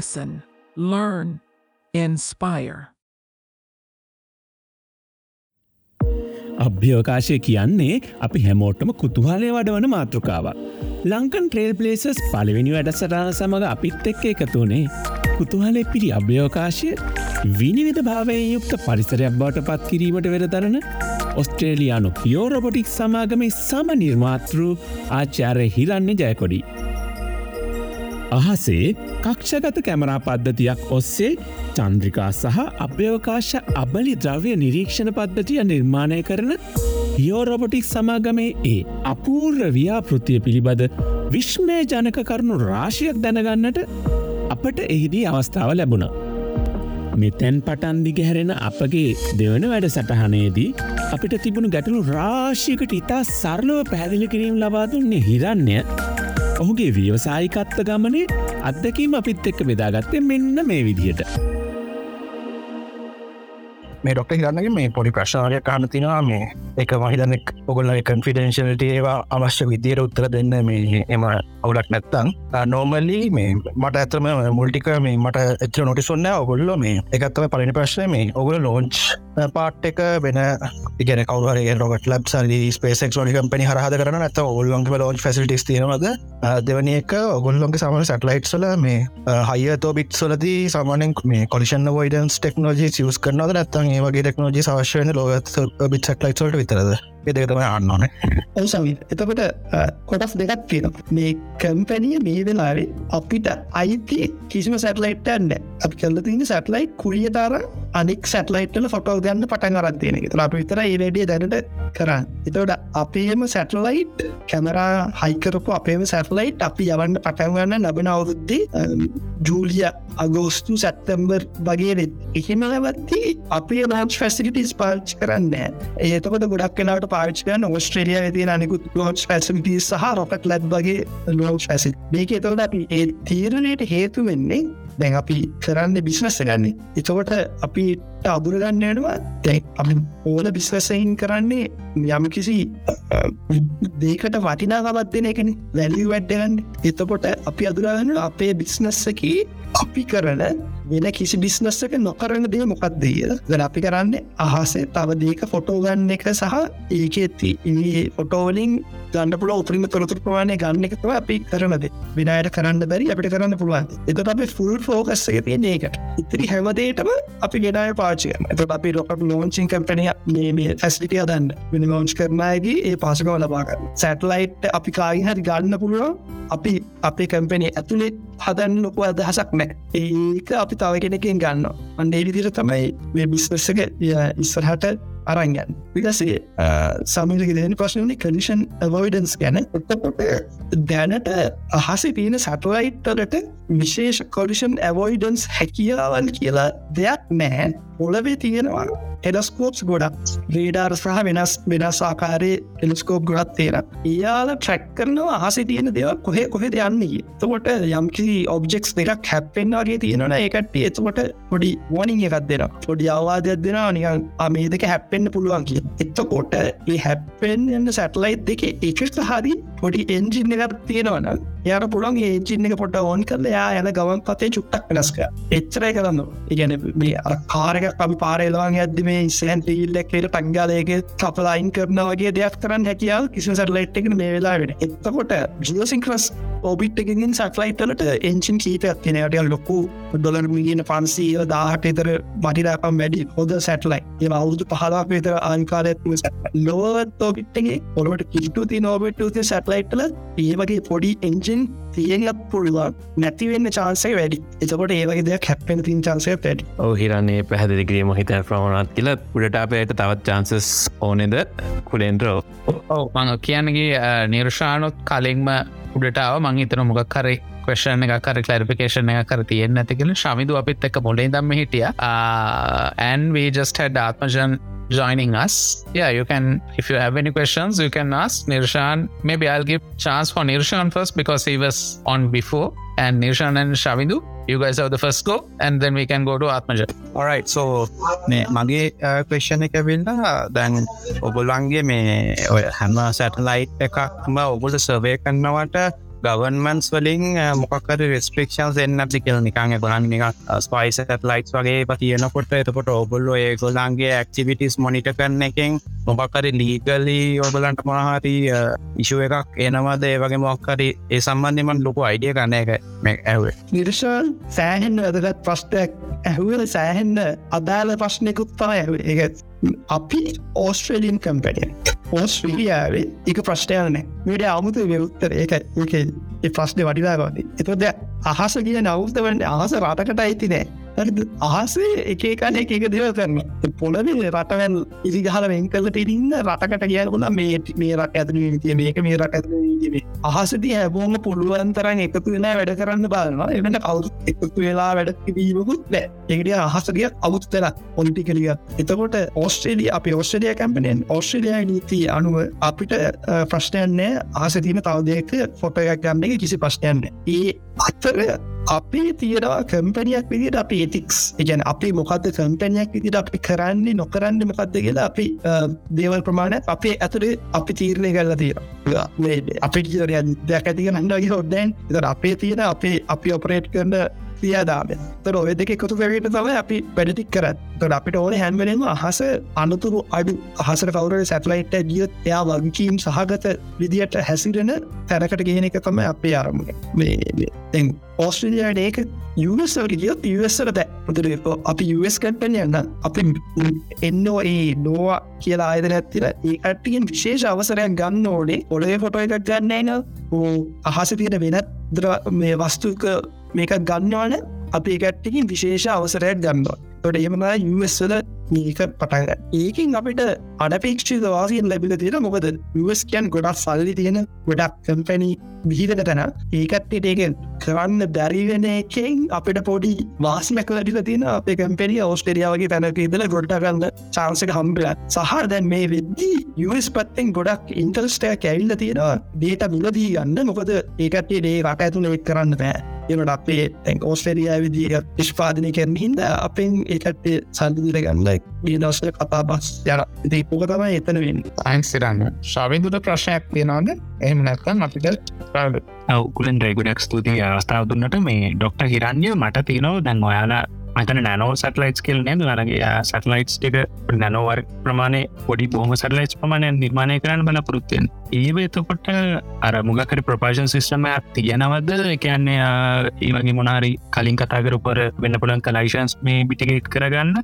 trailblazers. Listen, learn, inspire. අභ්‍යවකාශය කියන්නේ අපි හැමෝට්ටම කුතුහලය වඩවන මාතෘකාවක්. ලංකන් ට්‍රේල් පලේසස් පලවෙනි වැඩසටාන සමඟ අපිත් එක්ක එකතුනේ කුතුහලෙ පිරි අභ්‍යවකාශය විනිවිධ භාවය යුක්ත පරිසරයක් බවට පත් කිරීමට වෙරදරන ඔස්ට්‍රේලියයානු පියෝරොබොටික් සමාගමේ සම නිර්මාතෘ ආචාරය හිරන්න ජයකොඩි. අහසේ කක්ෂගත කැමරා පද්ධතියක් ඔස්සේ චන්ද්‍රිකා සහ අභ්‍යවකාශ අබලි ද්‍රව්‍ය නිරීක්ෂණ පද්ධතිය නිර්මාණය කරන හියෝරොබොටික් සමාගමේ ඒ අපූර්ව ව්‍යාපෘතිය පිළිබඳ විශ්මය ජනක කරුණු රාශියක් දැනගන්නට අපට එහිදී අවස්ථාව ලැබුණ. මෙතැන් පටන්දිග හැරෙන අපගේ දෙවන වැඩ සටහනේදී අපිට තිබුණු ගැටලු රාශිකට ඉතා සරලව පැහැදිලි කිරීම් ලබාදුන්නේ හිරන්නේ ඔහුගේ ව්‍යවසායිකත්ව ගමනේ අත්දකීම අපිත් එක්ක බෙදාගත්තේ මෙන්න මේ විදිහට. මේ ඩොක්ට හිරන්නගේ මේ පොඩි ප්‍රශ්නාවයක් කාණ තිනවා මේ එක මහිතනෙක් ඔගොල්ල කන්ෆිඩෙන්ශලට ඒවා අවශ්‍ය විදියට උත්තර දෙන්න මේ එම අවුලක් නැත්තං නෝමල්ලි මේ මට ඇතම මුල්ටික මේ මට එච්ච නොටිසොන්න ඔගොල්ල මේ එකත්තම පලිනි ප්‍රශ්නය මේ ඔගොල ලෝංච් පාට් එක වෙන ඉගෙන කවර රොට ලබ් සරි ස්පේසෙක් ොලි කම්පනි හරහද කරන ඇත ඔල්ලන්ගේ ලෝච් ෆැසිටිස් තිනවද දෙවනි එක ඔගොල්ලොන්ගේ සමන සටලයිට්සල මේ හයිතෝ බිට්සලදී සාමානෙන් මේ කොලිෂන් වයිඩන්ස් ටෙක්නෝජී සියස් කරනද නැත්තන් ඒ වගේ ටෙක්නෝජි සවශ්‍යයන ලොගත් බිට්ක් ලයිට්සල්ට විතරද? දෙකතම අන්න ඕන. ඔවු සමි එතකොට කොටස් දෙකක් තියෙන මේ කම්පැනිය මේ වෙලාවේ අපිට අයිති කිසිම සැටලයිට් ඇන්න අපි කල්ල තින සැටලයිට් කුරිය තර අනික් සැටලයිට්ල ෆොටෝ ගන්න පටන් අරත්තියෙන ත අප විතර ඒඩිය දැනට කරන්න. එතවට අපේම සැටලයිට් කැමරා හයිකරපු අපේම සැටලයිට් අපි යවන්න පටන්ගන්න ලබන අවුද්දේ ජූලිය අගෝස්තු සැත්තම්බර් වගේෙත් එහෙම ලවත්ති අපේ ලාච් ෆැසිලිටිස් පාච් කරන්න ඒතකොට ගොඩක් කලාට පාච්කයන් ඔස්ට්‍රේලිය තිය අනිකුත් ලෝච් පැසිටි සහ රොකට ලැබ් වගේ ලෝච් පැසි මේක එතොට අපි ඒ තීරණයට හේතු වෙන්නේ දැන් අපි කරන්න බිස්නස්ස ගන්නේ එතකොට අපිට අදුරගන්නනවා දැන් අපි ඕන බිස්වසයින් කරන්නේ යම කිසි දේකට වටිනාගමත් දෙන එකන වැලි වැඩ්ඩගන්න එතකොට අපි අදුරගන්න අපේ බිස්නස්සකි අපි කරන වෙන කිසි බිස්නස්සක නොකරන දේ මොකක්දේද දැන අපි කරන්න අහසේ තව දේක ෆොටෝගන්න එක සහ ඒක ඇති ෆොටෝවලින් ගන්න පුල උපරිම තොරතුර ප්‍රමාණය ගන්න එකතුව අපි කරනද විනායට කරන්න බැරි අපිට කරන්න පුළුවන් එත අප ෆුල් ෆෝකස් එක තියන්නේ එකට ඉතිරි හැමදේටම අපි ගෙනය පාචිකන එත අපි රොකට ලෝංචින් කම්පනය මේ ෆැස්ලිටිය දන්න වෙන ලෝංච් කරනයගේ ඒ පාසකව ලබාගන්න සැටලයිට් අපි කායි හරි ගන්න පුළුවන් අපි අපේ කම්පනය ඇතුළේ හදන්න ලොකු අදහසක් නෑ. ඒක අපි තව කෙනකින් ගන්න අන්ඩේ විදිර තමයි මේ බිස්වස්සක ඉස්සරහට අරංගන් විකසේ සමිලක දෙන ප්‍රශ්නනි කඩිෂන් අවෝයිඩන්ස් ගැන. දැනට අහසේ තියෙන සටලයිට්ටලට විශේෂ කොඩිෂන් ඇවෝයිඩන්ස් හැකියාවන් කියලා දෙයක් නෑ. පොලවේ තියෙනවා හෙඩස්කෝප්ස් ගොඩක්. රේඩාර් සහ වෙනස් වෙනස් ආකාරය ටෙලිස්කෝප් ගොඩත් තේර ඒයාල ට්‍රැක් කරනවා අහස තියෙන දෙවක් කොහෙ කොහෙද යන්නේ තකොට යම්කිසි ඔබ්ජෙක්ස් දෙකක් හැප්පෙන් වගේ තියෙනන ඒකට එතකොට පොඩි වනිං එකක් දෙෙන පොඩි අවවාදයක් දෙෙන නිකන් අමේ දෙක හැප්පෙන්න්න පුළුවන් කිය එත්තකොට ඒ හැප්පෙන් එන්න සැටලයිත් දෙක එකට හරි පොඩි එන්ජින් එකක් තියෙනවන යාර පුළන් ඒජින්න එක පොට ඕන් කරල යා යන ගවන් පතේ චුට්ටක් වෙනස්ක එච්චරයි කරන්න ඉගැන මේ අර කාරක අපි පාරේලවාන් ඇද මේ ඉස්සන් ඉල්ලක්කට පංගාලයක කපලයින් කරන වගේ දෙයක් කරන්න හැකියාව කිසි සටලයිට් එක මේ වෙලා වෙන එතකොට ජියසිංක්‍රස් ඔබිට්කින් සටලයිටලට එංචින් කීපයක් තිනයට ලොකු ඩොලර් මිලියන පන්සීල දාහට එතර මටිරපම් වැඩි හොද සැටලයි ඒ අවුදු පහලාක් විතර ආනිකාරයත්ම ලොවත් ඔබිට්ගේ ඔොට කිටු ති නෝබට සැටලයිට්ල ඒ වගේ පොඩි එන්ජින් තියෙනත් පුළුවන්. නැතිවෙන්න චාන්සේ වැඩි. එතකොට ඒවගේ දෙයක් හැපෙන තින් චන්සය පැඩි හිරන්නේ පැහදිලි කිරීම හිත ප්‍රමණත් කියල. පුඩට අපයට තවත් චාන්සස් ඕනෙද? ඔව මං කියන්නගේ නිර්ෂානොත් කලින්ම උඩටාව මං හිතන මොකක් කරේ ක්වේෂන එක කර කලරිපිකේෂන එක කර තියෙන් ඇතිකෙන ශමිදු අපිත් එක මොලේ දම්ම හිටිය. and we just had Atmajan joining us. Yeah you can if you have any questions you can ask Nirshan. Maybe I'll give chance for Nirshan first because he was on before. And Nirshan and Shavidu you guys have the first go and then we can go to Atmajan. Alright so මගේ ක්වේෂණ uh, එක වෙන්න uh, දැන් ඔබොල්ලන්ගේ මේ ඔය හැම satellite එකක්ම ඔබුල සර්වය කරන්නවට ගවන්මන්ස් වලින් මොකක්කර රෙස්පික්ෂන්ස් එන්නති කියල නිකාග ගොලන් නික ස්පයිස ලයිස් වගේ පතියනකොට එතකොට ඔබල්ලො ඒ ගොල්ලන්ගේ ඇක්ටිවිටස් මොනිට කරන එකෙන් මොකක්කරි ලීගලි ඔබලන්ට මොනහරි ඉශුව එකක් එනවද? ඒ වගේ මොක්කරි ඒ සම්බන්ධමන් ලොකු අයිඩිය කන්න එක ඇවේ නිර්ශල් සෑහෙන් වැදගත් ප්‍රශ්ටයක් ඇහුවල සෑහෙන්න අදාල ප්‍රශ්නයකුත්තා ඇහ එක අපි ඕස්ට්‍රේලියන් කම්පැනිය ඕස්ට්‍රලියාවේ එක ප්‍රශ්ටයන මට අමුතු විරුත්තර ඒක ඒ ප්‍රශ්නය වඩිලාගන්න එතොද අහස කිය නවස්තවන්න අහස රටකට අයිති නෑ. අහසේ එකකන එක දෙව කරන්න. පොලවේ රටවැල් ඉසි ගහල වෙන් කලට ඉන්න රටකට කියකුණ මේ මේ රට ඇතුන තිය මේක මේ රට ඇතුේ අහසති හැබෝම පුළුවන්තරන් එකතු වෙන වැඩ කරන්න බලන්න එකට කවු එකතු වෙලා වැඩකිවීමකුත් බෑ එකට අහසරිය අවුත්තර ඔොන්ටි කලිය එතකොට ඕස්ට්‍රේලිය අප ඔස්ට්‍රලිය කැම්පනෙන් ඔස්ට්‍රලිය නීති අනුව අපිට ප්‍රශ්නයන්නේ ආසතින තවදයක ෆොටයක් ගන්න එක කිසි ප්‍රශ්නයන්න ඒ අත්තර අපේ තියෙනවා කම්පනයක් විදිට අපි ඒතික්ස් ඉගැන අපි මොකක්ද කම්පනයක් විදිට අපි කරන්නේ නොකරන්න මොකක්ද කියලා අපි දේවල් ප්‍රමාණය අපේ ඇතුරේ අපි තීරණය කරලා තියෙන අපි දෙයක් ඇතික නඩගේ හොද්දැන්. එත අපේ තියෙන අපේ අපි ඔපරේට් කරන ක්‍රියාදාම තර ඔය දෙක එකතු වැරට තම අපි වැඩටික් කරත් තොට අපිට ඕන හැන්වලෙන්ම අහස අනතුරු අඩු අහසර කවුර සැටලයිට් ගියත් එයා වගකීම් සහගත විදියට හැසිරෙන තැනකට ගෙන එක තම අපේ අරමුණ. ඕස්ට්‍රලියයට ඒක යුවස්සට ගියත් යුවස්සර දැ මුදර අපි යස් කට්පන යන්න අපි එන්නෝ ඒ නොවා කියලා අයද නැතිර ඒකටගෙන් විශේෂ අවසරයක් ගන්න ඕනේ. ඔොලේ ෆොටෝ එකක් ගන්නන අහස තියෙන වෙනත් ද්‍ර මේ වස්තුක මේකත් ගන්නවාන අපි එකට්ටකින් විශේෂ අවසරයක් ගන්නවා. තොට එමනා යුවස්වල මේක පටග ඒකින් අපිට අඩපේක්ෂිත වාසියෙන් ලැබිල තියෙන මොකද? යස්කයන් ගොඩක් සල්ලි තියෙන ගොඩක් කම්පැනි විහිදන තැන. ඒකත්ට ඒකෙන් කරන්න බැරිවෙන එකෙන් අපිට පොඩි වාසිමැක ලටිල තියෙන අප කම්පැනිය ඔස්ටේරියාවගේ තැනක ඉදල ගොඩ ගන්න චාන්සක හම්බල සහ දැන් මේ වෙද්දී යස් පත්තෙන් ගොඩක් ඉන්ටර්ස්ටය කැවිල්ල තියෙනවා. දේට මිලදී ගන්න මොකද ඒකටේ ඒ රට ඇතුළ වෙත් කරන්න බෑ. එනට අපේ තැන් ඕස්ටේරියා විදිිය නිෂ්පාදනය කරන හිද අපෙන් ඒකට සල්දිර ගන්නයි ඒ දවසල කතා බස් යන දීපුක තමයි එතන වෙන්න. අයින්සිරන්න ශවිදුට ප්‍රශ්නයක් තියෙනවාද? එහම නැත්තන් අපිට අවකුලෙන් රෙගුඩක් ස්තුතියි අවස්ථාව දුන්නට. මේ ඩොක්ට හිරන්ය මට තියනව දැන් ඔයාලා මතන නැනෝ සටලයිස් කෙල් නද? වරගේ සටලයිට් එක නැනෝවර් ප්‍රමාණය පොඩි බොහම සටලයිස් ප්‍රමාණය නිර්මාණය කරන්න බල පුරුත්තෙන් ඒව එතකොට අර මුගකර ප්‍රපාශන් සිස්ටම තියනවද? එකන්නේ ඒවගේ මොනාරි කලින් කතාකරපර වෙන්න පුළන් කලයිශන්ස් මේ බිටිගෙට් කරගන්න?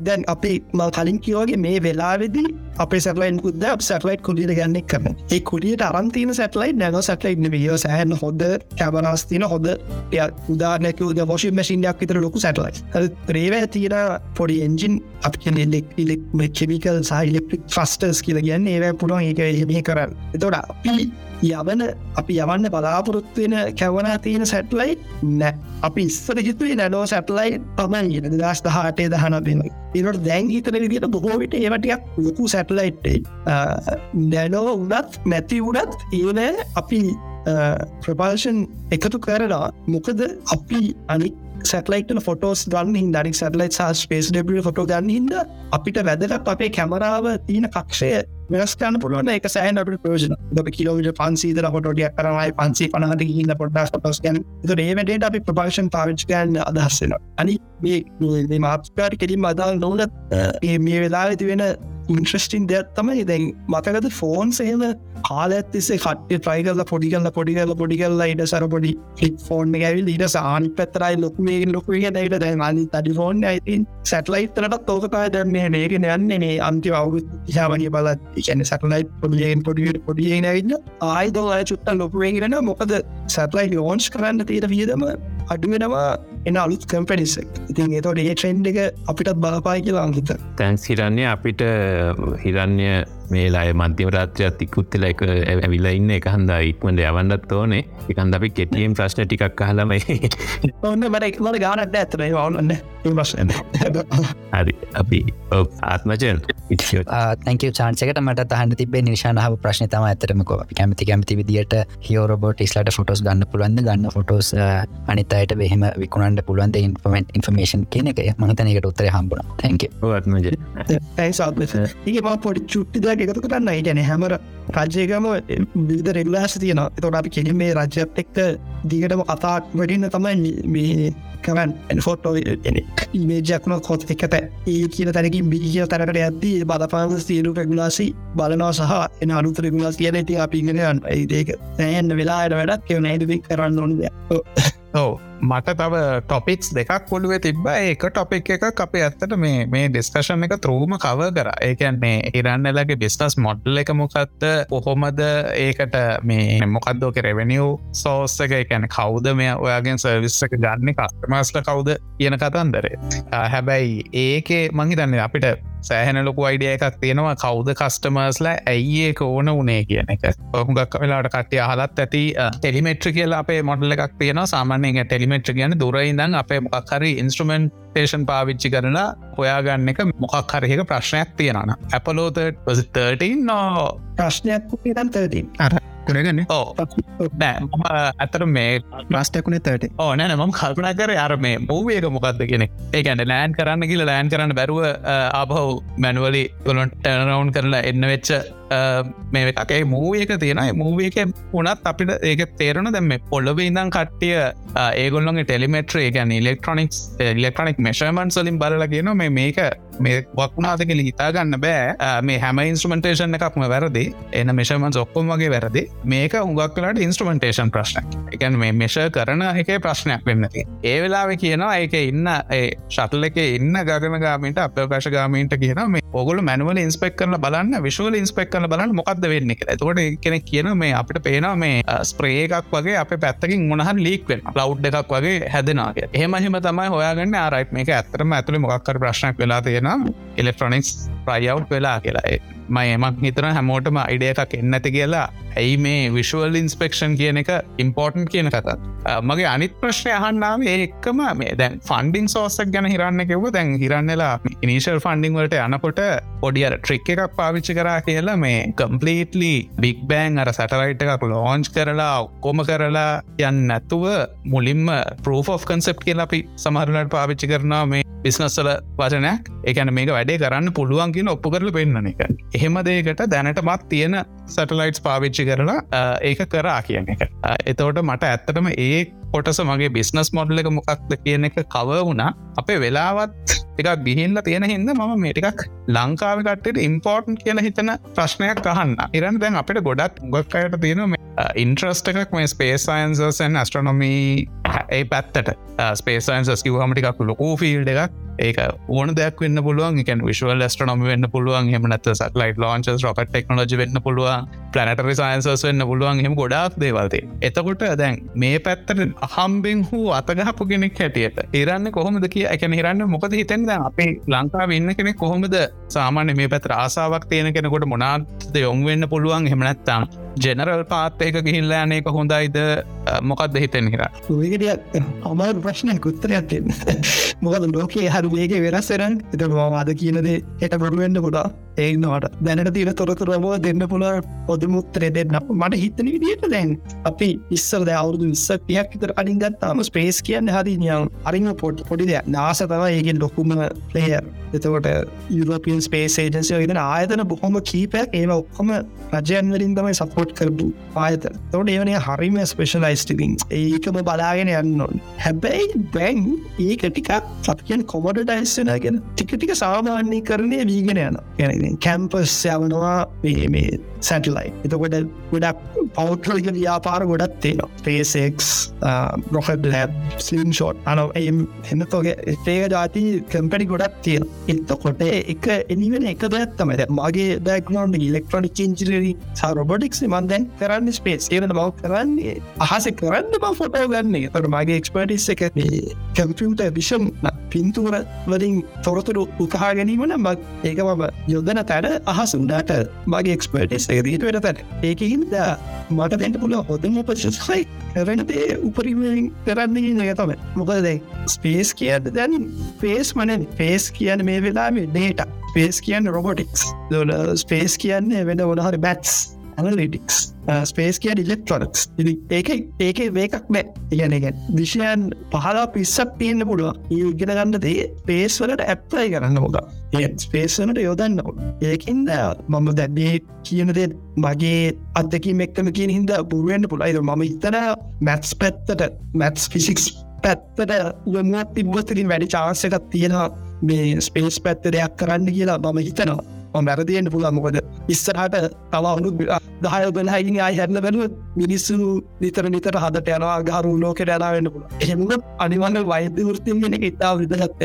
දැන් අපි මල් කලින් කියෝගේ මේ වෙලාවෙදී අපේ සැටලයින් පුද සැටලයිට් කුලියට ගන්නෙක් කරන ඒ කුලියට අරන්තින සැටලයි් නැන සැටලයි් වියෝ සෑහන් හොද කැබනස්තින හොද උදානක වශි මසින්යක් විතර ලොකු සැටලයි ප්‍රේවෑ තියෙන පොඩි එන්ජින් අපි ලෙක් ඉලෙක් කෙමිකල් සහ ඉලෙක්ට්‍රික් ෆස්ටර්ස් කියල ගැන්න ඒවැ පුරුවන් එක හෙමි කරන්න. එතොට අපි යවන අපි යවන්න බලාපොරොත්වෙන කැවනා තියෙන සැටලයි නෑ. අපි ඉස්සර හිතුවේ නැනෝ සැටලයි තමයි ගෙන දස් දහටේ දහන පෙන ඉරට දැන් හිතන විදිට බොහෝවිට ඒවටයක් ලොකු සැටලයිට්ටේ නැනෝ උනත් නැති වුනත් ඒන අපි ප්‍රපාර්ෂන් එකතු කරලා මොකද අපි අනික් සැටලයිටන ෆොටෝස් ගන්න හිද අනික් සැටලයිට සහ ස්පේස් ඩබ ෆොටෝ ගන්න හිද අපිට වැදලක් අපේ කැමරාව තියෙන කක්ෂය වෙනස්කන්න පුළුවන් එක සෑන් අපට ප්‍රෝජන ද කිලෝවිට පන්සීදර හොටෝටිය කරනයි පන්සේ පනහට හින්න පොඩ්ඩස් පොටස් ගැන් ඒ වැඩට අපි ප්‍රපාක්ෂන් පාවිච් ගන්න අදහස්සෙන අනි මේ මාත්කාර කෙලින් අදාල් නොවනත් මේ වෙලා ඇති වෙන ඉන්ට්‍රස්ටින් දෙයක් තමයි දැන් මතකද ෆෝන් සේම කාල ඇතිසේ කට ට්‍රයිකල්ල පොඩි කල්ල පොඩි කල්ල පොඩි කල්ල ඉට සර පොඩි ලික් ෆෝන් ගැවිල් ඊට සානි පැතරයි ලොකුේ ලොකුේ දැයිට දැන් අනි තඩි ෆෝන් ඇතින් සැටලයිතරට තෝකතා දැන්නේ නේගෙන යන්නේ අන්ති අවු යාවනි බලත් ඉන සැටලයි් පොඩියෙන් පොඩියට පොඩියෙන් ඇන්න ආයිදෝ අය චුත්ත ලොකුවේගෙන මොකද සැටලයි ලෝන්ස් කරන්න තීර වියදම අඩුවෙනවා එන අලුත් කම්පැනිසක් ඉතින් එතොට ඒ ට්‍රෙන්ඩ් එක අපිටත් බලපායි කියලා අංකිත තැන්ස් හිරන්නේ අපිට හිරන්‍ය මේලාය මධ්‍යම රාත්‍රයක් තිකුත්තල එක ඇවිල ඉන්න එක හන්දා ඉක්මට යවන්නත් ඕනේ. එකන් අපි කෙටියම් ප්‍රශ්න ටිකක් හලමයි ඔන්න මට එක්මට ගානට ඇතන ඔන්න ප්‍රශ්න හරි. අපි ආත්මචන් තැක චාන්සකට මට හන්න තිබේ නිශානාව ප්‍රශ්න තම ඇතරමක කැමති කැමති විදිට හිෝරබෝට ස්ලට ෆොටෝස් ගන්න පුළුවන්ද? ගන්න ෆොටෝස් අනිත අයට බෙහෙම විකුණන්ඩ ගන්න පුළුවන් ඉන්ෆමෙන්ට ඉන්ෆර්මේෂන් කියන එක මහිතනකට උත්තර හම්බුණ. තැක ඔත්මජ ඇයිසාත්මස ඒක ම පොඩි චුට්ටිදක් එකතු කරන්න. ඉටන හැමර රජයකම විධ රෙගුලාස තියෙන තොට අපි කෙලින් මේ රජ්‍යත් එක්ක දිගටම කතාක් වැඩින්න තමයි මේ කමන් ෆොටෝ ඉමේජක්න කොත් එකත ඒ කියන තැනකින් බිගිය තැනකට ඇත්දී බදපාන සියලු රෙගුලාසි බලනවා සහ එන අනුත රෙගුලාස් කියන ඇති අපිගෙනයන් ඒදක සෑන්න වෙලාට වැඩක්. කෙව නැදවි කරන්න ඕනද ඔව. මට තව ටොපික්ස් දෙකක් කොළුවේ තිබ්බ. ඒක ටොපික් එක අපේ ඇත්තට මේ මේ ඩිස්කශන් එක තරූම කව කර. ඒකන්නේ ඉරන්නලගේ බිස්නස් මොඩ්ල එක මොකක්ද කොහොමද ඒකට මේ මොකක්දෝක රෙවනිියව් සෝස්ස එක? එකැන කවුද මේ ඔයාගෙන් සර්විස්ස එක ගන්න? කස්ටමස්ට කවුද කියන කතන්දරේ. හැබැයි ඒකේ මංහිතන්නේ අපිට සෑහන ලොකු අයිඩිය එකක් තියෙනවා. කවුද කස්ටමර්ස්ලා ඇයි ඒක ඕන උනේ කියන එක. ඔහුගක් වෙලාට කට්ටිය අහලත් ඇති ටෙලිමෙට්‍ර කියලා අපේ මොඩල එකක් තියෙන සාමාන්‍යය ටෙලිමෙට්‍ර කියන දුරයිදන් අපේ මොකක්හරි ඉන්ස්ට්‍රමෙන්ටේෂන් පාවිච්චි කරලා හොයාගන්න එක මොකක් හරික ප්‍රශ්නයක් තියෙනන ඇපලෝත 13 නෝ ප්‍රශ්නයක් තතින් අර කරගන්න ඕ නෑ ඇතර මේ ප්‍රස්ටකුණේ තට ඕ නෑන මම කල්පනා කර අර මේ මූවේක මොකක්ද කියෙන ඒකැන ලෑන් කරන්න කියල ලෑන් කරන්න බැරුව ආබහු මැනුවලි තුළොන් ටනරවුන් කරලා එන්න වෙච්ච මේ එකේ මූ එක තියෙනයි මූවක උනත් අපිට ඒක තේරන දැම පොල්ලබ ඉඳම් කට්ටිය ඒගොල්ලොගේ ටෙලිමෙට්‍රේ ගැන ඉලෙක්ට්‍රොනික්ස් ඉලෙක්ට්‍රොනික් මෙශමන් සලින් බලල කියන මේ මේක මේ වක්ුණාදක හිතාගන්න බෑ. මේ හැම ඉන්ස්ට්‍රමටේෂන් එකක්ම වැරදි. එන මෙශමන් ඔක්කොම් වගේ වැරදි. මේක උගක් කලට ඉන්ස්ට්‍රමටේෂන් ප්‍රශ්න එකන් මේ මෙෂ කරන එක ප්‍රශ්නයක් වෙන්නති ඒ වෙලාව කියනවා ඒක ඉන්න ශටල එක ඉන්න ගගන ගාමට අපකාශ ගාමීන්ට කියන මේ ඔගොල මැනුවල ඉන්ස්පෙක් කරල බලන්න විශවල ඉන්ස්පෙක් කල බලන්න මොකක්ද වෙන්න එක තොට කෙනෙක් කියන මේ අපිට පේනවා මේ ස්ප්‍රේ එකක් වගේ අප පැත්තකින් මොනහන් ලීක්වෙන් ලව් එකක් වගේ හැදනාගේ එහෙමහිම තමයි හොයාගන්න. ආරයිට් මේක ඇතරම ඇතුළ මොක්කර ප්‍රශ්නයක් වෙලා තියෙන ඉලෙක්ට්‍රොනික්ස් ප්‍රයිව් වෙලා කියලා. මයි එමක් හිතන හැමෝටම අයිඩිය එකක් එන්නඇති කියලා. ඇයි මේ විශුවල් ඉන්ස්පෙක්ෂන් කියන එක ඉම්පෝර්ටන් කියන කතත් මගේ අනිත් ප්‍රශ්නය අහන්නාව ඒක්කම මේ දැන් ෆන්ඩිං සෝසක් ගැන හිරන්න කෙව දැන් හිරන්නලා ඉනිශල් ෆන්ඩිං වලට යනකොට පොඩියර ට්‍රික් එකක් පාවිච්චි කරා කියලා මේ කම්පලීටලි බික් බෑන් අර සැටලයිට් එකක් ලෝංච් කරලා ඔක්කොම කරලා යන්න නැතුව මුලින්ම ප්‍රෝ of කන්සෙප් කියලා අපි සමහරලට පාවිච්චි කරනවා මේ බිස්නස්සල වචනයක්. එකන මේක වැඩේ කරන්න පුළුවන් කියන ඔප්පු කරල පෙන්න්න එක. එහෙම දේකට දැනටමත් තියෙන සටලයිට්ස් පාවිච්චි කරලා ඒක කරා කියන එක. එතවට මට ඇත්තටම ඒ කොටස මගේ බිස්නස් මොඩල එක මොකක්ද කියන එක කව වුණා. අපේ වෙලාවත් එකක් ගිහිල්ල තියෙන හිද මම මේටිකක් ලංකාවකටට ඉම්පෝර්ටන් කියන හිතන ප්‍රශ්නයක් අහන්න. ඉරන් දැන් අපිට ගොඩක් ගොක් අයට තියෙන ඉන්ට්‍රස්ට එකක් මේ ස්පේස් සයින්සන් ස්ට්‍රනොමී ඒ පැත්තට. ස්පේසයින්සස් කිවහමටිකක් ලොකෝ ෆිල්ඩ එකක්. ඒක ඕන දෙයක් වන්න පුළුවන්. එක විශවල් ස්ට්‍රනොම වෙන්න පුළුවන්. හමනත් සටලයිට ලෝන්ච රොකට ටෙක්නෝජි වෙන්න පුළුවන්. පලනටරි සයින්සස් වෙන්න පුළුවන්. හෙම ගොඩක් දේවල්තේ එතකොට දැන් මේ පැත්තට අහම්බෙන් හූ අතගහපු කෙනෙක් හැටියට ඉරන්න කොහොමද කිය එක හිරන්න මොකද හිතෙන් අපේ ලංකා වෙන්න කෙනෙ කොහොමද සාමාන්‍ය මේ පැත්‍ර ආසාාවක් තියෙන කෙනෙකොට මොනාත්ද යොම් වෙන්න පුළුවන්? හෙමනැත්තාම් ජෙනරල් පාත්තයක ගිහිල්ලෑනක හොඳයිද? මොකක්ද හිතෙන් හිර? ඒකට අමර ප්‍රශ්නය කුත්තරයක් මොකද ලෝකයේ හරු වේග වෙනස්සරන් එත මවාද කියනදේ එට බොරුවෙන්න්න පුඩා ඒන්නවට දැනට තින තොරතුරමෝ දෙන්න පුළ පොදමුත්තරේ දෙන්න. මට හිතන විදිට දැන් අපි ඉස්සර අවුදු විස්සක් පියක් තර අලින් ගත්තාම ස්පේස් කියන්න හරිනියම් අරිම පොට් පොඩි දෙයක්. නාස තම ඒගෙන් ලොකුම ලේයර් එතකොට යුරපියන් ස්පේස් ඒජන්සිය ඉදන ආයතන බොහොම කීපයක් ඒම ඔක්කොම රජයන්වලින් තමයි සපෝට් කරපු ආයතන. තොට ඒවනේ හරිම ස්පේෂලයිස්ටිකින් ඒකම බලාගෙන යන්න හැබැයි බැන් ඒක ටිකක් සපියන් කොමඩටයිස්සෙනගෙන ටික ටික සාමාන්‍ය කරණය වීගෙන යන ගැන campus, c'est un endroit සැටලයි එතකොට ගොඩක් පෞට්‍රලික ව්‍යාපාර ගොඩත් තියෙනවා. පේසෙක් රොහඩ ලැබ් ස්ලිම් ෂෝට් අන එම් එන්නතෝගේ ඒක ජාති කම්පැඩි ගොඩත් තියෙන එතකොට එක එනිවෙන එක දැත්තමද මගේ බැක්නෝන්් ඉලෙක්ට්‍රොනික් ඉංජිරී සා රොබොටික්ස් මන්දැන් කරන්න ස්පේස් ඒවන බව කරන්නේ? අහස කරන්න බ ෆොටෝ ගන්නේ. තොට මගේ එක්ස්පටිස් එක කැම්පියුට විෂම් පින්තුර වලින් තොරතුරු උකහා ගැනීමන මක් ඒක මම යොදන තැන අහස උඩට මගේ එක්ස්පර්ටස් රීට වෙන තැන. ඒකහින්ද මට දැන්ට පුල හොදම උපශසයි කරනතේ උපරිමෙන් කරන්නේ නයතම මොකද ස්පේස් කියන්න දැන් පේස් මන පේස් කියන්න මේ වෙලාම ඩේට පේස් කියන්න රොබොටික්ස් දොල ස්පේස් කියන්නේ වෙන ඔනහරි බැට්ස් ඇනලිටික්ස් ස්පේස් කිය ඉලෙක්ට්‍රොනක්ස් ඒක ඒක වේකක් නෑ. ඉගනගෙන් විෂයන් පහලා පිස්සක් තියෙන්න්න පුළුව ඒ ඉගෙන ගන්න දේ පේස් වලට ඇප්ලයි කරන්න මොක ඒ ස්පේස්වනට යොදන්න ඒකින්ද මම දැන්නේ කියනදේ මගේ අදකින් එක්කම කියන හිද පුරුවෙන්න්න පුළයිද මම ඉතන මැත්ස් පැත්තට මැත්ස් ෆිසික්ස් පැත්තට උගත් තිබ්බස්තරින් වැඩි චාන්සකත් තියෙනවා. මේ ස්පේස් පැත්ත දෙයක් කරන්න කියලා මම හිතනවා. මැරදියෙන්ට පුළන් මොකද ඉස්සරහට තව අවුදු දහය බැලහයිනි අයි හැරල බැලුව මිනිස්සු නිතර නිතර හදට යනවා ගහරු ලෝකට යනාවෙන්න පුළ එහෙම අනිවන්න වෛද්‍ය ෘතියෙන ඉතා විදගත්ත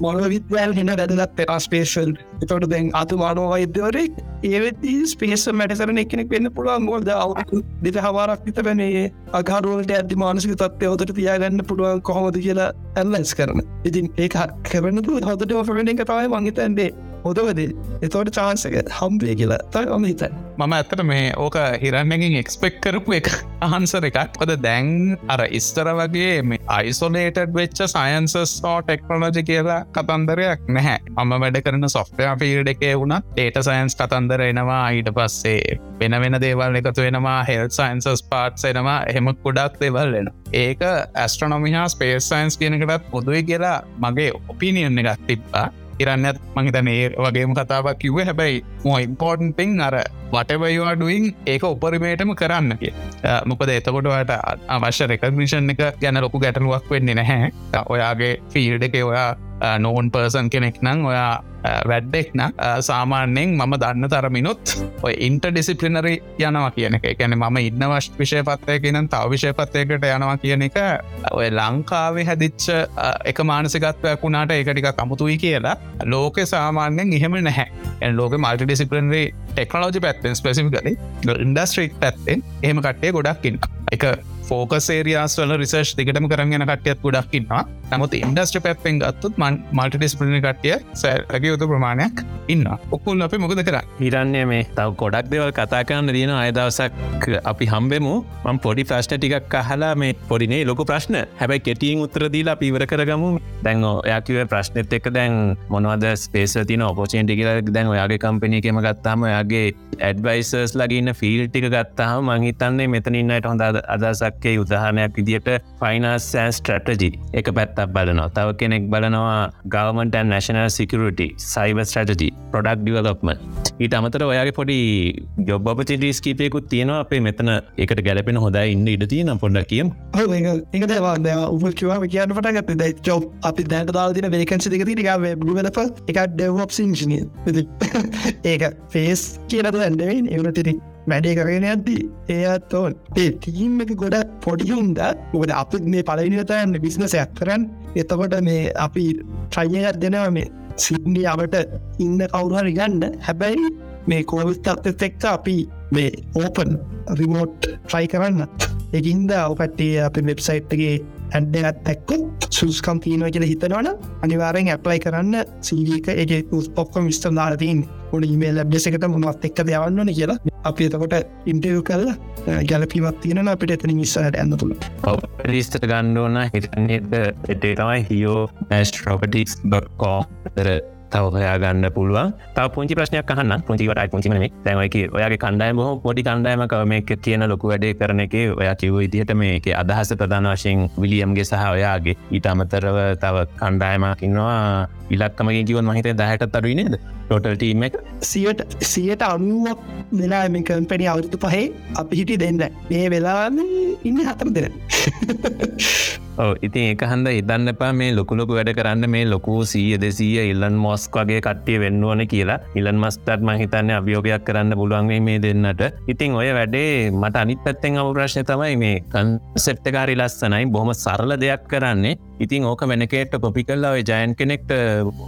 මොන විද්වෑල් හෙන වැදගත් රස්පේෂල් එතොට දැන් අතු මානෝ වෛද්‍යවරෙක් ඒවෙති ස්පේස මැටසරන එකනෙක් වෙන්න පුළුවන් මොද අවු දෙට හවාරක් විත පැනේ අගරුවලට ඇති මානසික තත්වය හොදට තියාගන්න පුළුවන් කොහොමද කියලා ඇල්ලස් කරන ඉතින් ඒ කරන හොදට ඔෆරෙන එක තමයි මංහිතන්දේ හොදවද එතවට චාන්සක හම්බේ කියලා. තයි ඔම හිතයි මම ඇත්තට මේ ඕක හිරන්නකින් එක්ස්පෙක් කරපු එක. අහන්සර එකක්. පොද දැන් අර ඉස්තර වගේ මේ අයිසොලේටඩ් වෙච්ච සයින්සස් ෝ ටෙක්නෝලජි කියලා කතන්දරයක් නැහැ. අම වැඩ කරන සොෆ්ටය පිල්ඩ එකේ වුණ ඒට සයින්ස් කතන්දර එනවා. ඊට පස්සේ වෙන වෙන දේවල් එකතු වෙනවා. හෙල් සයින්සස් පාට්ස් එනවා. එහෙම කුඩක් දෙවල් එන ඒක ඇස්ට්‍රනොමිහා ස්පේස් සයින්ස් කියනකටත් පොදුයි කියලා මගේ ඔපිනියන් එකක් තිබ්බා. ඉරන්නත් මහිතන ඒ වගේම කතාවක් කිව්ව. හැබැයි මෝ ඉම්පෝර්ටන්ටිං අර වටවයිවාඩුවන් ඒක උපරිමේටම කරන්න කිය. මොකද එතකොටවට අවශ්‍ය රෙකමිෂන් එක ගැන ලොකු ගැටලුවක් වෙන්නේ නැහැ. ඔයාගේ ෆීල්ඩ එක ඔයා නෝන් පර්සන් කෙනෙක් නං ඔයා වැඩ්ඩෙක්න සාමාන්‍යයෙන් මම දන්න තරමිනුත් ඔය ඉන්ට ඩිසිපලිනරි යනවා කියන එක. ගැන මම ඉන්න වශ් විෂය පත්තය කියනම් තව විෂය පත්තයකට යනවා කියන එක ඔය ලංකාවේ හැදිච්ච එක මානසිකත්වයක් වුණාට ඒකටික කමුතුයි කියලා ලෝක සාමාන්‍යෙන් එහෙම නැහැ. ලෝක මල්ට ඩිසිපලනරි ටෙක්නෝජි පැත්තෙන් ස්පෙසිිකලි ඉන්ඩස්ට්‍රික් පැත්තෙන් එහෙම කට්ටේ ගොඩක්කින්න එක ෆෝකසේරයාස්වල රිසර්් දිගටම කරගෙන කටියත් ගොඩක්කින්නවා නමුත් ඉන්ඩස්ට්‍ර පැත්තෙන් ගත්තුත් මන් මල්ටිඩිස්පිලි කටිය සෑරගේ යුතු ප්‍රමාණයක් ඉන්න ඔක්කුල් අපි මොකද කර හිරන්නේ මේ තව ගොඩක් දෙවල් කතා කරන්න තියෙන අයදවසක් අපි හම්බෙමු. මං පොඩි ප්‍රශ්න ටිකක් අහලා මේ පොඩිනේ ලොක ප්‍රශ්න. හැබැයි කෙටියෙන් උත්තරදීලා පිවර කරගමු. දැන් ඔයාකිව ප්‍රශ්නෙත් එක්ක දැන් මොනවද ස්පේස තින ඔපෝචේන්ටි කියල. දැන් ඔයාගේ කම්පනීකම ගත්තාම ඔයාගේ ඇඩ්වයිසර්ස් ලගන්න ෆිල් ටික ගත්තාහ මංහිතන්නේ මෙතනින්නට හොඳ අදසක්කේ උදාහනයක් විදිට ෆයිනස්ෑන් ස්ට්‍රටජි එක පැත්තක් බලනවා. තව කෙනෙක් බලනවා ගවමට නැශනල් සිකරට සයිව ස්ටජි පොඩක් ඩිවලොක්ම ඊට අමතර ඔයාගේ පොඩි ජොබ්බපචිටස් කීපයකුත් තියෙනවා. අපේ මෙතන එකට ගැලපෙන හොඳ ඉන්න ඉඩ තියෙන පොඩ්ඩ කියම්. ඒක දවා උපචවා කියන්න පටගත් ද චෝප් අපි දැට දාතින වේකන්සි දෙක තිරිකාව බලප එක ඩෙව්ොප් සිංශනය ඒක ෆේස් කියනතු ඇන්ඩවෙන් එවනතිරි වැඩේ කරගෙන ඇද්දි ඒත් ඕන් ඒ තීම් එක ගොඩ පොඩියුන්ද ගොද අප මේ පලවිනිතයන්න බිස්නසයක් කරන්න එතකොට මේ අපි ට්‍රයියකත් දෙනවා මේ සිඩ්නි අපට ඉන්න කවුරහරි ගන්න. හැබැයි මේ කෝවිස්තත් එක්ක අපි මේ ඕපන් රිමෝට් ට්‍රයි කරන්නත්. එකින්ද අවපටේ අප වෙබ්සයිට්ගේ ඇඩ්ඩත් එක්ක සුස්කම් තියනව කියල හිතනවන අනිවාරෙන් ඇප්ලයි කරන්න සීක එක පොක්කොම විස්ටම් දාරතින් උඩ ඉමේ ලබ්දෙසකට මොනත් එක්ක දයවන්නන කියලා. අපි එතකොට ඉන්ටව කල්ල ගැලපිවත් තියෙන අපිට එතන මිස්සට ඇන්න තුළ රිස්තට ගණ්ඩෝන හිතන්නේද එටේ තමයි හියෝ නැස්ට්‍රොපටික්ස්.කෝ තව හොයා ගන්න පුළුවන්. ත පුංචි ප්‍රශ්නයක් කහන්න පුංචිවට පුංචිම තැවයික ඔයාගේ කණ්ඩායම හෝ පොඩි කණ්ඩායමක. මේක කියන ලොකු වැඩේ කරන එක ඔයා කිව ඉදිහට මේක අදහස ප්‍රධාන වශයෙන් විලියම්ගේ සහ ඔයාගේ. ඊට අමතරව තව කණ්ඩායමකින්නවා ඉලක්කමගේ කිවන් මහිතේ දහට තරුයි නේද? ටෝටල්ටීම එක? සියට සියට අනුවක් වෙලා මේ කම්පැනි අවුතු පහේ අපි හිටි දෙන්න. මේ වෙලාම ඉන්න හතර දෙන ඕ ඉතින් එක හන්ද ඉදන්න එපා. මේ ලොකුලොකු වැඩ කරන්න මේ ලොකු සීය දෙසීය ඉල්ලන් මොස්ක් වගේ කට්ටිය වෙන්නවන කියලා. ඉලන් මස්ටත් මහිතන්න අභියෝගයක් කරන්න පුළුවන්ගේ මේ දෙන්නට. ඉතින් ඔය වැඩේ මට අනිත් පැත්තෙන් අවු ප්‍රශ්න තමයි මේ කන්සෙප්ටකාරි ලස්සනයි. බොහොම සරල දෙයක් කරන්නේ. ඉතින් ඕක වෙනකේට කොපි කල්ලා ඔය ජයන් කෙනෙක්ට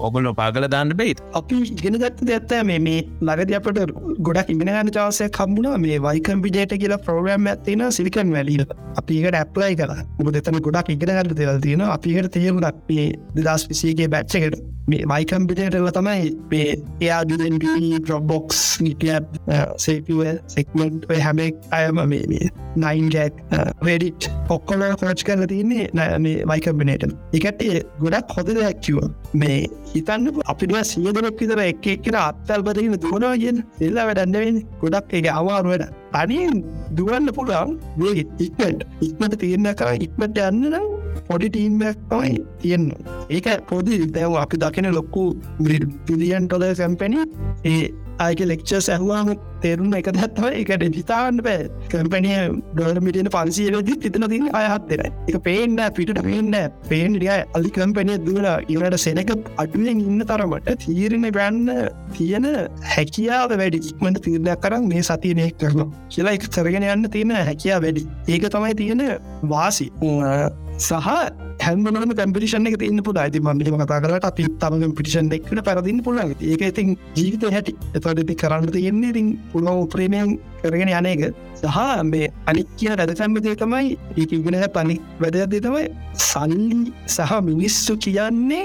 ඔගොල්ලො පාගල දාන්න බෙයිත් අපි ඉගෙන ගත්ත දෙත්ත මේ මේ ලගද අපට ගොඩක් ඉගෙනගන්න චාසය කම්බුණා මේ වයිකම්පිජේට කියලා ප්‍රෝග්‍රම් ඇත්තින සිලිකන් වැලීල අපිකට ඇප්ලයි කර මුද දෙතන ගොඩක් ඉගෙනගන්න දෙවල් තියෙන අපිකට තේරුණක් මේ දෙදස් විසේගේ බැච්චකට මේ මයිකම්පිටේටව තමයි මේ එයා දුදන් ප්‍රොබොක්ස් නිටිය සේපුව සෙක්මට් හැමෙක් අයම මේ මේ නයින් ජැක් වැඩිට් uh, ඔක්කොල කොච් කරල තියන්නේ නෑ මේ මයිකම්පිනේට එකට ගොඩක් හොද දෙයක්කිව මේ හිතන්න අපිට සියදනක් විතර එක එක්කෙන අත්තල් බදගෙන දුවනවා කියෙන් එල්ලා වැඩන්නවෙන් ගොඩක් එක අමාරුවට අනින් දුවන්න පුළුවන් වේ ඉක්මට ඉක්මට තියන්න කර ඉක්මට යන්න නම් පොඩි ටීම්මක් තමයි තියෙන්න. ඒක පොදි දැව අපි දකින ලොක්කු පිලියන් ටොල සැම්පැන ඒ අයක ලෙක්චර් සැහවාම තේරුම් එක දත්තව එකට හිතාන්න බෑ. කම්පැනිය ඩොල මිටියන පන්සියලදි තිතන තින අයහත්තෙන එක පේන්න පිට පේන්න පේන්ඩිය අලි කම්පැනිය දුවල ඉවට සෙනක අඩුවෙන් ඉන්න තරමට තීරණ බැන්න තියෙන හැකියාව වැඩි. ඉක්මට තීරණයක් කරන්න මේ සතියනය කරන කියලා එක කරගෙන යන්න තියෙන හැකියා වැඩි. ඒක තමයි තියෙන වාසි. සහ හැමනම කම්පිටිෂන් එක තින්න පුළ ඇති මන්දිම කතා කරට අපි තම පිටිෂන් එක්කට පැරදින්න පුළන් ඒක ඉතින් ජීවිත හැටි. එතට ඉති කරන්න තියෙන්නේ ඉතින් පුළො ප්‍රේමයන් කරගෙන යනක සහ මේ අනික් කියන රැද සැම්බදය තමයි ඒකගෙන පනි වැදදේ තමයි සල්ලි සහ මිනිස්සු කියන්නේ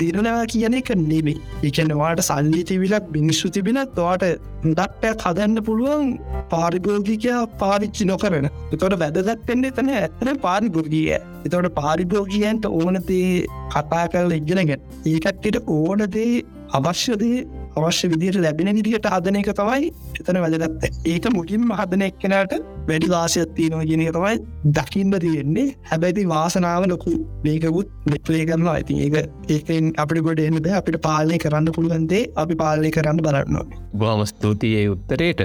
දිරනවා කියන එක නෙමේ එකනවාට සල්ලි තිවිලක් මිනිස්සු තිබෙන තවාට දක්ටත් හදන්න පුළුවන් පාරිභෝගිකයා පාවිච්චි නොකරන. එතොට වැදදත්වෙන්නේ තන ඇතන පාරිභෝගිය එතවට පාරිභෝගියන්ට ඕනතේ කතා කරල ඉගෙනගෙන ඒකට්ට ඕනදේ අවශ්‍යදේ අවශ්‍ය විදියට ලැබෙන විදිට හදන එක තමයි එතන වැදගත්ත ඒක මුලින්ම හදන එක්කෙනට වැඩි වාසයත්තිය නො ගෙන තමයි දකින්න තියෙන්නේ. හැබැති වාසනාව ලොකු මේකකුත් මෙපලේ කරනවා. ඇති ඒක ඒකෙන් අපි ගොඩ එන්නද අපිට පාලනය කරන්න පුළුවන්දේ අපි පාලනය කරන්න බලන්නවා බොහම ස්තුතියි උත්තරයට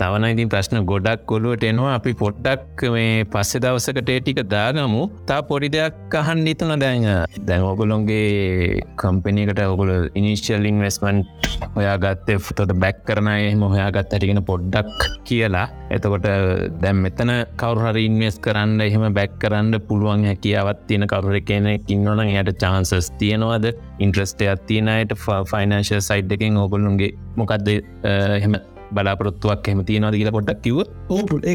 තවන ඉතින් ප්‍රශ්න ගොඩක් කොළුවට එනවා. අපි පොඩ්ඩක් මේ පස්සෙ දවසකට ටික දාගමු. තා පොඩි දෙයක් අහන් නිතුන දැන්. දැන් ඔගොලොන්ගේ කම්පනකට ඔගොල ඉනිශල් ඉන්වස්මන්් ඔයා ගත්තේ ෆතොට බැක් කරන එහම හොයාගත් ඇටිගෙන පොඩ්ඩක් කියලා. එතකොට දැම් මෙතන කවරුහර ඉන්වස් කරන්න එහෙම බැක් කරන්න පුළුවන් හැකියාවත් තියෙන කවුර කෙනෙ ඉන්නවන යට චාන්සස් තියෙනවාද? ඉන්ට්‍රස්ටයක් තියෙනයට ෆයිනන්ශල් සයිඩ් එකෙන් ඔගොල්ලුන්ගේ මොකක්ද එහෙම බලාපොරොත්තුවක් එම තියෙනවාද කියලා පොඩ්ඩක් කිව ඕපු ඒ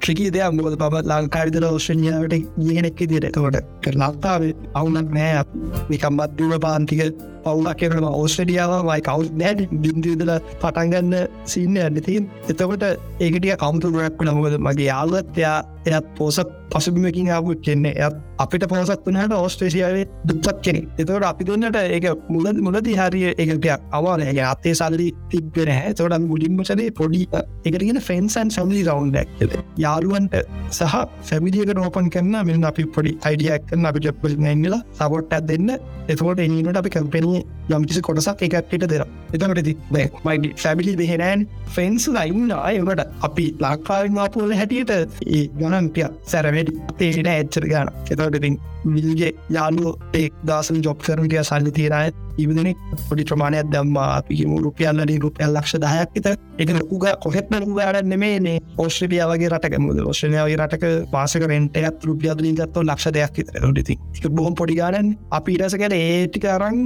ට්‍රිකී දෙයක්. මොද පබත් ලංකාවිදර ෝෂණයාවට ඉගෙනෙක් දිරතකොට කර ලක්තාවේ අවුනක් නෑ. නිකම්බත් දුව පාන්තික පවුලක් කරන ඕස්ටඩියාව මයි කවු් නෑට බින්දදල පටන්ගන්න සින්න ඇන්නතින් එතකොට ඒකටිය කවුතුරක් නමුද මගේ යාලත්යා එයත් පෝසත් පසුබිමකින් ආපුත් කෙන්නේ එත් අපිට පෝසත් වනට ඕස්ට්‍රේසියාවේ දුපත් කෙනෙ එතවට අපි දුන්නට ඒක මුල මුලදි හරිය එකටයක් අවාන ඇ අත්තේ සල්ලි තිබෙන හැ තොට මුලින්මචනේ පොඩි එකගෙන ෆෙන්සන් සම්ලි රවන්් ඇක්ද යාළුවන්ට සහ ෆැමිලියක රෝපන් කරන්න මෙ අපි පොඩි අයිඩියක් කන්න අපි ජප්පල් නැංගලා සබොට්ටත් දෙන්න. එතකොට එනීමට අපි කම්පෙනිය යම්කිසි කොටසක් එකක්ට දෙර එතකට ති මයි ෆැමිලි දෙහෙනෑන් ෆෙන්ස් ලයින්න අයකට අපි ලක්කාවිවාපුල හැටියට ඒ ගණන්පිය සැරවැඩි තේට ඇච්චර ගාන. එතවටඉතින් මිල්ගේ යාලු එක් දසල් ජොබ් කරටිය සල්ලි තීරය ඉවිදනෙක් පොඩි ප්‍රමාණයක් දම්මා. අපිම රුපියල්ලනි රුපියල් ලක්ෂ දහයක්ත එක උග කොහෙත්ම රුගඩ නෙමේ ඔස්ට්‍රපියාවගේ රටක. ඔස්ට්‍රලියාවගේ රටක පාසක රෙන්ටයත් රුපියදලින් ගත්ව ලක්ෂ දෙයක් ති බොහොම පොඩිගානන් අපි ඉරසකට ඒටිකරන්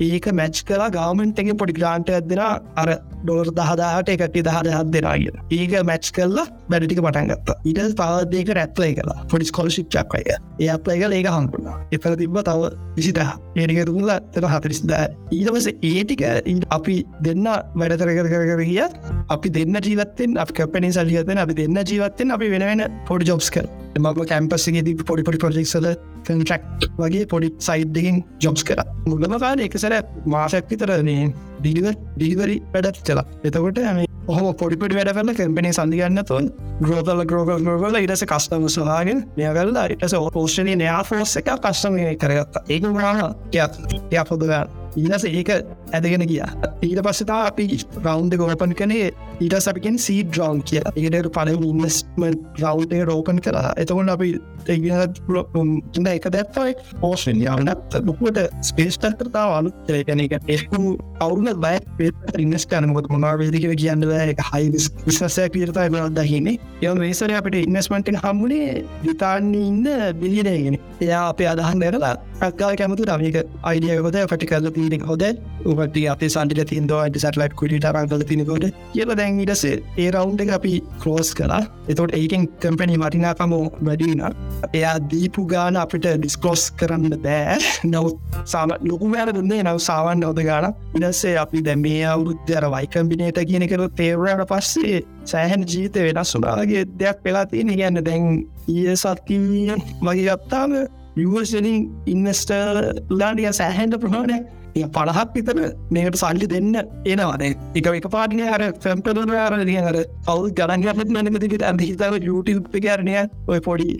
ඒක මැච් කලා ගාමෙන්ටගේ පොඩි ග්‍රාන්ට ඇදෙන අර ඩොර් දහදාට එකට දහද හත් දෙෙනග ඒක මැච් කල්ලා බැඩිටික පටන්ගත්ත ඉට පවදේක රැත්ලයි කලා පොඩි ස්කොලශිප් චක්කය ඒ අපලයික ඒක හංකුණා එතර තිබ තව විසිට ඒටික තුල තර හතරිස්ද. ඊටවස ඒටික අපි දෙන්න වැඩතර කර කර කිය අපි දෙන්න ජීවත්තෙන් අප කැපනි සල්ලියතෙන අපි දෙන්න ජීවත්තෙන් අපි වෙනවෙන පොඩි ජොබ්ස් කර. මම කැම්පස්සගේ පොඩි පොඩි පොජෙක්සල කන්ට්‍රක් වගේ පොඩි සයිඩ්ඩකින් ජොබ්ස් කර. මුලම කාල එකසර මාසයක් විතරනේ ඩිලිව ඩිලිවරි වැඩත් චලා එතකොට ඇම ඔහම පොඩිපට වැඩ කරල කැම්පනි සඳගන්න තුන් ග්‍රෝතල ග්‍රෝගල් ග්‍රෝගල ඉටස කස්ටම සහගෙන මෙයගල්ල ඉටස පෝෂණය නයා ෆෝස් එක කස්ටම කරගත්තා. ඒක ගාන ය පොදගන්න ඊලස ඒක ඇදගෙන කිය ඊට පස්සතා අපි රවන්් ගෝපන් කනේ ඊට සපිකෙන් සී ඩ්‍රවන්් කිය ඒට පල ඉන්වස්මන් රවන්් රෝපන් කලා එතකොට අපි ඉන්න එක දැත්තයි. පෝෂන් යවනත් ලොකුවට ස්පේස්ටර්තාව අලු කන එක එක්කු අවුරුන බය පේ ඉන්නස් කනකොත් මොනාවේදිකර කියන්න එක හයි විශසය පිරතයි බල දහින්නේ යම මේසර අපට ඉන්නස්මන්ටෙන් හම්මුණේ විතාන්නේ ඉන්න බිලියනගෙන එයා අපේ අදහන් දැරලා අක්කාල කැමතු රමික අයිඩියකොද පටි කල තිීනෙක් හොද උට අපේ සන්ටිල තින්ද අට සටලයිට් කුට රංකල තිනකොට කියල දැන් ඉටසේ ඒ රවුන්් එක අපි ක්‍රෝස් කලා එතොට ඒකෙන් කම්පැනි මටිනාකම වැඩින එයා දීපු ගාන අපිට ඩිස්කලෝස් කරන්න බෑ. නවත් සාම ලොකු වැර දුන්නේ නව සාවන් නොද ගාන ඉනස්සේ අපි දැ මේ අවුරුද්ධර වයිකම්බිනේට කියනකර තේවරට පස්සේ සෑහන් ජීත වෙනස් සුනාගේ දෙයක් පෙලා තියෙන. ගැන්න දැන් ඒ සත්කිීය වගේ ගත්තාම usually investor learned yes, I hand of product පණහක් විතර මේකට සල්ලි දෙන්න එනවානේ එක එක පාටින අර ෆැම්පලර අරදිය අර කවු ගරන්ගත් නනකතිට ඇද හිතාව යුටප කරණය ඔය පොඩි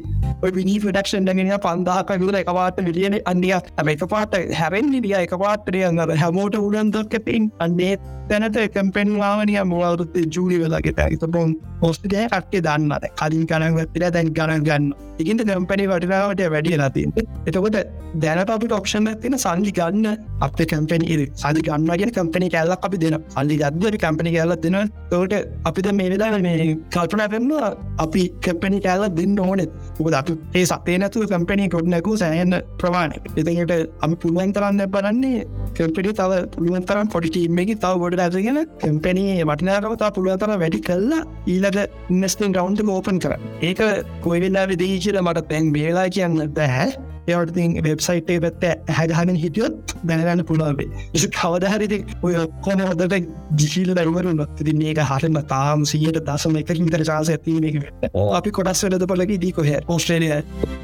විනි ඩක්ෂන් ගෙන පන්දාක විල එකවාට විලියන අන්දිය ඇම එක පාට හැරෙන් ලිය එක පාටරය අර හැමෝට උලන්දක්කපින් අන්නේ තැනට කම්පෙන් වාවනිය මුවරුත් ජූලි වෙලාගේ ඇත බොන් පොස්ටය කට්ටේ දන්නද කලින් කනන් වැතිර දැන් ගණන් ගන්න. ඉගින්ට කම්පනි වටිනාවට වැඩිය ලතින් එතකොට දැන අපිට ඔක්ෂන් ඇතින සල්ලි ගන්න අප කම්පනි සලි ගන්නගෙන කම්පනි කැල්ලක් අපි දෙන අල්ලි ගදදි කම්පනි කැල්ලත් දෙන තෝට අපිට මේ වෙලා මේ කල්පන පෙන්ම අපි කම්පනි කැල්ල දෙන්න ඕනෙත් උද අපි ඒ සතේ නැතුව කම්පනී කොඩ්නැකු සෑහන්න ප්‍රමාණය එතකට අපි පුළුවන් තරන්න බලන්නේ කම්පිටි තව පුළුවන් තරම් පොඩිටීමකි තව ගොඩ ඇතිගෙන කම්පනී වටිනාකමතා පුළුවන් තර වැඩි කල්ලා ඊලට ඉන්නස්ටින් රවන්් ඕපන් කර. ඒක කොයිවෙල්ලා විදේශල මට තැන් බේලා කියන්න දැහැ ඒවටතින් වෙබ්සයිටේ පැත්ත හැගහන හිටියොත් දැනගන්න පුළාවේ කවදහරිති ඔය කොන හොදට ජිශීල දරුවරුන් ති මේක හටම තාම් සියට දසම එක ඉතර චාස ඇතිීම අපි කොටස් වෙලද පලකි දී කොහ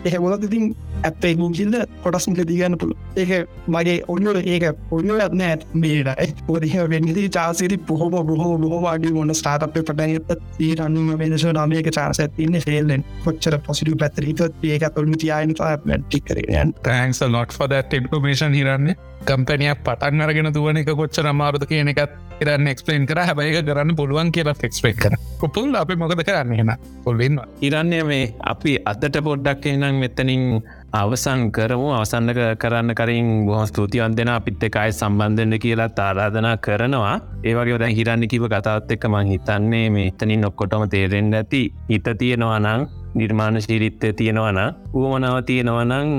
ඔස්ට්‍රේලිය එහෙමොලත් ඉතින් ඇපේ මුචිල්ල කොටස්මිට දීගන්න පුළ ඒක මගේ ඔන්නල ඒක ඔන්න නෑ මේට ඔදහ වෙන්නති චාසරි පොහොම බොහෝ බොහවාගේ මොන්න ස්ටාටප් පටනත ඒ රන්නුම වෙනස නමයක චාස ඇතින්න ෆෙල්ලෙන් කොච්චර පොසිටු පැතරීත ඒක තුළු තියන ටික් කරන thanks lot for that information හිරන්නේ කම්පැනියක් පටන් අරගෙන දුවන එක කොච්චර අමාරුද කියන එකත් කරන්න එක්ස්පලේන් කර. හැබයි කරන්න පුළුවන් කියලත් එක්ස්පේක් කර. කොපුල් අපි මොකද කරන්න හෙන පොල්වෙන්වා ඉරන්නේ මේ අපි අදට පොඩ්ඩක් එනම් මෙතනින් අවසන් කරමු. අවසන්නක කරන්න කරින් බොහොම ස්තුතියන් දෙෙන. අපිත් එකයි සම්බන්ධන්න කියලා තාරාධනා කරනවා. ඒවගේ දැ හිරන්න කිව කතාවත් එක්ක මං හිතන්නේ මේ එතනින් ඔක්කොටම තේරෙන්ට ඇති හිත තියෙනවා නං නිර්මාණ ශීරිත්තය තියෙනවන ඌමනාව තියෙනවනං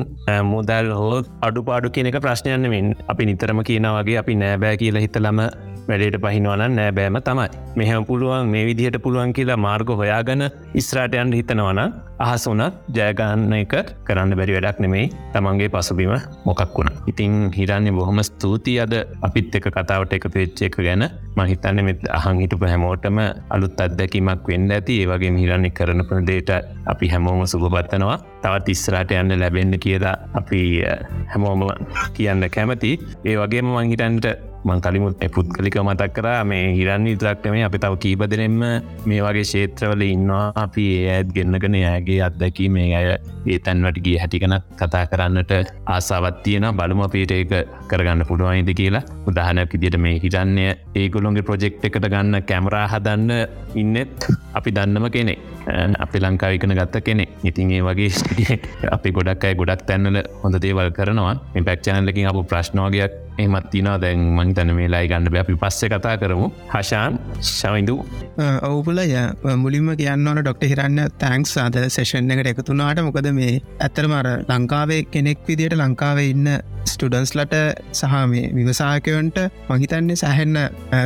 මුදල් හෝත් අඩු පාඩු කියනක ප්‍රශ්නයන්නමින් අපි නිතරම කියනවගේ අපි නෑබෑ කියලා හිතලම වැඩට පහිනවන නෑ බෑම තමයි. මෙහම පුළුවන් මේ විදිහට පුළුවන් කියලා මාර්ග හොයාගන ඉස්රාටයන් හිතනවන අහස වනත් ජයගන්න එක කරන්න බැරි වැඩක් නෙමෙයි. තමන්ගේ පසුබිම මොකක් වුණ ඉතිං හිරන්නේ බොහොම ස්තුතියි අද අපිත් එක කතාවට එක පේච්ච එක ගැන. මහිතන්න මෙත් අහන් හිටපු හැමෝටම අලුත් අත්දැකීමක් වෙන්න ඇති. ඒවගේ හිරන්නේ කරනපන දේට අපි හැමෝම සුභපත්තනවා තවත් ඉස්රාට යන්න ලැබෙන්න කියලා අපි හැමෝම කියන්න කැමති. ඒ වගේම මංහිටන්ට මං කලිමුත් පුද්ගලික මතක් කරා මේ හිරන්න ඉතරක්ටමේ අපි තව කීපදනෙම මේ වගේ ශේත්‍රවල ඉන්නවා. අපි ඒ ඇත් ගෙන්න්නගෙන යාගේ අත්දැකී මේ අය ඒ තැන්වට ගිය හැටිකනක් කතා කරන්නට ආසාවත් තියෙන බලම අපේට ඒක කරගන්න පුළුවන්යිද කියලා. උදාහනයක් ඉදිට මේ හිරන්නේ ඒගොලොන්ගේ ප්‍රොජෙක්් එකට ගන්න කැමරා හදන්න ඉන්නෙත් අපි දන්නම කෙනෙ අපි ලංකාවිකන ගත්ත කෙනෙ ඉතින් ඒ වගේ අපි ගොඩක් අයි ගොඩක් තැන්නල හොඳ දේවල් කරනවා. මේ පැක්්චනලකින් අප ප්‍රශ්නෝගයක් එමත් තිනා දැන් මං තැන මේලායි ගන්න අපි පස්සෙ කතා කරමු. හශාන් ශවිදු ඔවුපුලය මුලින්ම කියන්නවන ඩොක්ට හිරන්න තැන්ක්ස් අද සේෂන් එකට එකතුනාට මොකද මේ ඇත්තරමර ලංකාවේ කෙනෙක් විදියට ලංකාවේ ඉන්න ස්ටඩන්ස්ලට සහ මේ විවසාකයන්ට මහිතන්නේ සැහෙන්න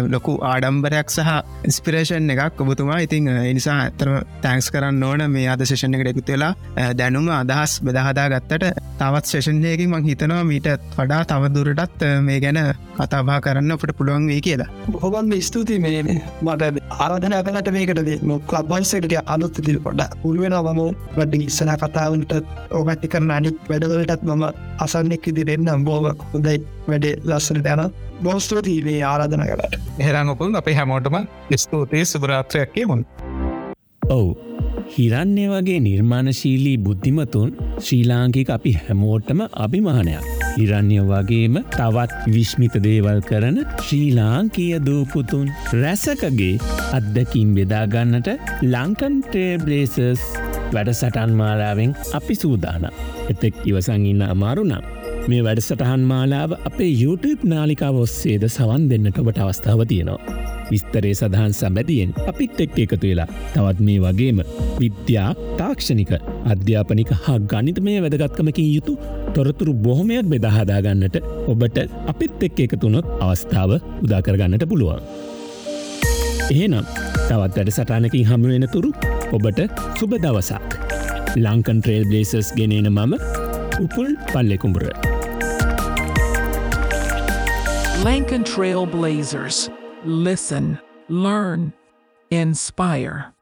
ලොකු ආඩම්බරයක් සහ ස්පිරේෂන් එකක් ඔබතුමා. ඉතිං නිසා ඇතරම තැන්ක්ස් කරන්න ඕන මේ අද ශේෂණ එකට එකතු වෙලා. දැනුම අදහස් බෙදහදා ගත්තට තවත් ශේෂණයකින් මං හිතනවා මීට වඩා තවදුරටත් මේ ගැන කතාබා කරන්න අපට පුළුවන් වේ කියලා. බොහොබන් ස්තුති මේ මට ආරධන ඇපලට මේකට නොක් ලබයිසකට අලුත් තිල් පොඩ උළුවෙන මම වැඩ ඉස්සන කතාවන්ට ඕගටි කරන අනික් වැඩවලටත් මම අසන්නෙක් ඉදිරෙන්න්නම් බෝව හොඳයි වැඩේ ලස්සනට යන බෝස්තුවතිී මේ ආරාධන කරට ඔපුන් අපේ හැමෝටම ස්තුතියි සුභරාත්‍රයක්කේ මුන් ඔවු හිරන්නේ වගේ නිර්මාණශීලී බුද්ධිමතුන් ශ්‍රී ලාංකික අපි හැමෝටම අභිමානයක්. හිරන්‍ය වගේම තවත් විශ්මිත දේවල් කරන ශ්‍රී ලාංකීය දූපුතුන් රැසකගේ අත්දැකින් බෙදාගන්නට ලංකන් ටේබ්ලේසස් වැඩසටන් මාලාවෙන් අපි සූදාන. එතෙක් ඉවසං ඉන්න අමාරුනම්. මේ වැඩසටහන් මාලාව අපේ YouTube නාලිකාව ඔස්සේද සවන් දෙන්නට ඔබට අවස්ථාව තියෙනවා. විස්තරේ සඳහන් සබැදියෙන් අපිත් එක් එකතු වෙලා තවත් මේ වගේම විද්‍යා තාක්ෂණික අධ්‍යාපනික හා ගනිතමය වැදගත්කමකින් යුතු තොරතුරු බොහොමයක් බෙදහදාගන්නට ඔබට අපිත් එක් එකතුනොත් අවස්ථාව උදාකරගන්නට පුළුවන්. එහෙනම් තවත් වැඩ සටනකින් හමුවෙන තුරු ඔබට සුබ දවසක්. ලංකන් ට්‍රේල් බ්ලේසස් ගෙනන මම Upul පල්ලෙකුඹුර. Lankan Trailblazers. Listen, learn, inspire.